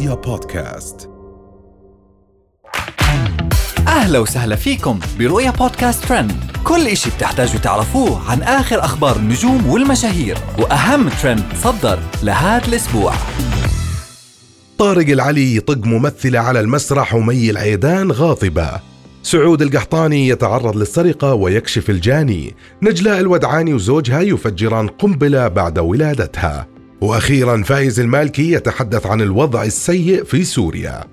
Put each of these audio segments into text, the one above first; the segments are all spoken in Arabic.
رؤيا بودكاست. أهلا وسهلا فيكم برؤيا بودكاست ترند. كل إشي بتحتاجوا تعرفوه عن آخر أخبار النجوم والمشاهير وأهم ترند صدر لهذا الأسبوع. طارق العلي يطق ممثلة على المسرح ومي العيدان غاضبة. سعود القحطاني يتعرض للسرقة ويكشف الجاني. نجلاء الودعاني وزوجها يفجران قنبلة بعد ولادتها. وأخيرا فايز المالكي يتحدث عن الوضع السيء في سوريا.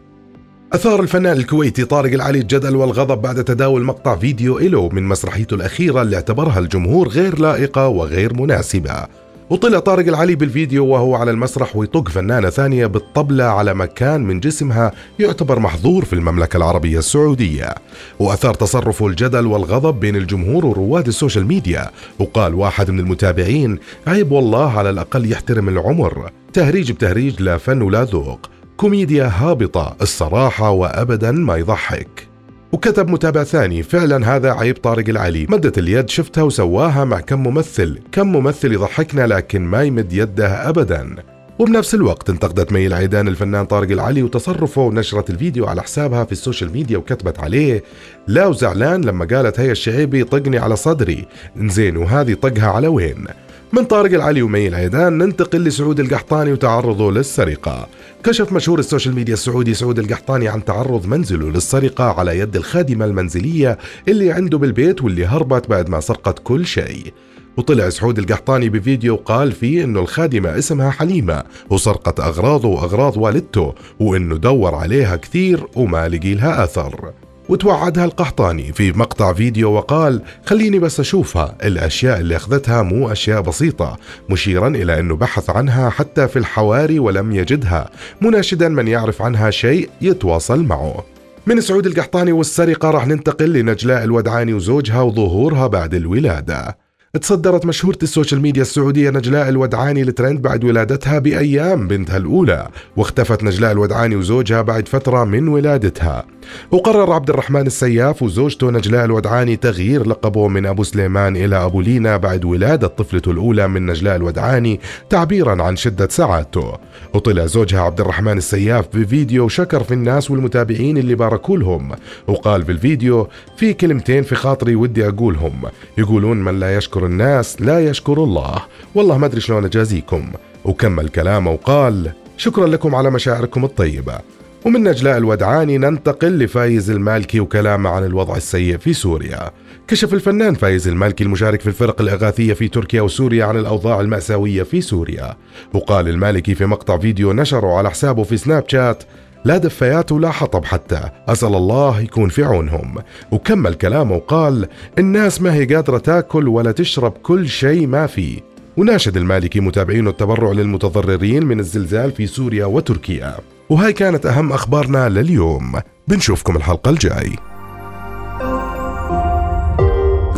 أثار الفنان الكويتي طارق العلي الجدل والغضب بعد تداول مقطع فيديو إله من مسرحيته الأخيرة اللي اعتبرها الجمهور غير لائقة وغير مناسبة. وطلع طارق العلي بالفيديو وهو على المسرح ويطق فنانة ثانية بالطبلة على مكان من جسمها يعتبر محظور في المملكة العربية السعودية. وأثار تصرفه الجدل والغضب بين الجمهور ورواد السوشيال ميديا. وقال واحد من المتابعين عيب والله على الأقل يحترم العمر. تهريج بتهريج لا فن ولا ذوق. كوميديا هابطة. الصراحة وأبدا ما يضحك. وكتب متابع ثاني فعلا هذا عيب طارق العلي. مدت اليد شفتها وسواها مع كم ممثل. كم ممثل يضحكنا لكن ما يمد يده أبدا. وبنفس الوقت انتقدت مي العيدان الفنان طارق العلي وتصرفه ونشرت الفيديو على حسابها في السوشيال ميديا وكتبت عليه لا وزعلان لما قالت هيا الشعيبي طقني على صدري. زين وهذه طقها على وين؟ من طارق العلي ومي العيدان ننتقل لسعود القحطاني وتعرضه للسرقة. كشف مشهور السوشيال ميديا السعودي سعود القحطاني عن تعرض منزله للسرقة على يد الخادمة المنزلية اللي عنده بالبيت واللي هربت بعد ما سرقت كل شيء. وطلع سعود القحطاني بفيديو قال فيه إنه الخادمة اسمها حليمة وسرقت أغراضه وأغراض والدته وإنه دور عليها كثير وما لقي لها أثر. وتوعدها القحطاني في مقطع فيديو وقال خليني بس أشوفها. الأشياء اللي أخذتها مو أشياء بسيطة. مشيرا إلى أنه بحث عنها حتى في الحواري ولم يجدها. مناشدا من يعرف عنها شيء يتواصل معه. من سعود القحطاني والسرقة راح ننتقل لنجلاء الودعاني وزوجها وظهورها بعد الولادة. تصدرت مشهورة السوشيال ميديا السعودية نجلاء الودعاني الترند بعد ولادتها بأيام بنتها الأولى واختفت نجلاء الودعاني وزوجها بعد فترة من ولادتها. وقرر عبد الرحمن السياف وزوجته نجلاء الودعاني تغيير لقبه من أبو سليمان إلى أبو لينا بعد ولادة طفلته الأولى من نجلاء الودعاني تعبيرا عن شدة سعادته. وطلع زوجها عبد الرحمن السياف بفيديو وشكر في الناس والمتابعين اللي باركوا لهم وقال في الفيديو في كلمتين في خاطري ودي أقولهم. يقولون من لا يشكر الناس لا يشكر الله. والله ما أدري شلون أجازيكم. وكمل كلامه وقال شكرا لكم على مشاعركم الطيبة. ومن نجلاء الودعاني ننتقل لفايز المالكي وكلامه عن الوضع السيء في سوريا. كشف الفنان فايز المالكي المشارك في الفرق الإغاثية في تركيا وسوريا عن الأوضاع المأساوية في سوريا. وقال المالكي في مقطع فيديو نشره على حسابه في سناب شات لا دفايات ولا حطب حتى أسأل الله يكون في عونهم. وكمل كلامه وقال الناس ما هي قادرة تأكل ولا تشرب كل شيء ما في وناشد المالكي متابعينه التبرع للمتضررين من الزلزال في سوريا وتركيا. وهاي كانت أهم أخبارنا لليوم. بنشوفكم الحلقة الجاي.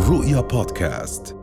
رؤيا بودكاست.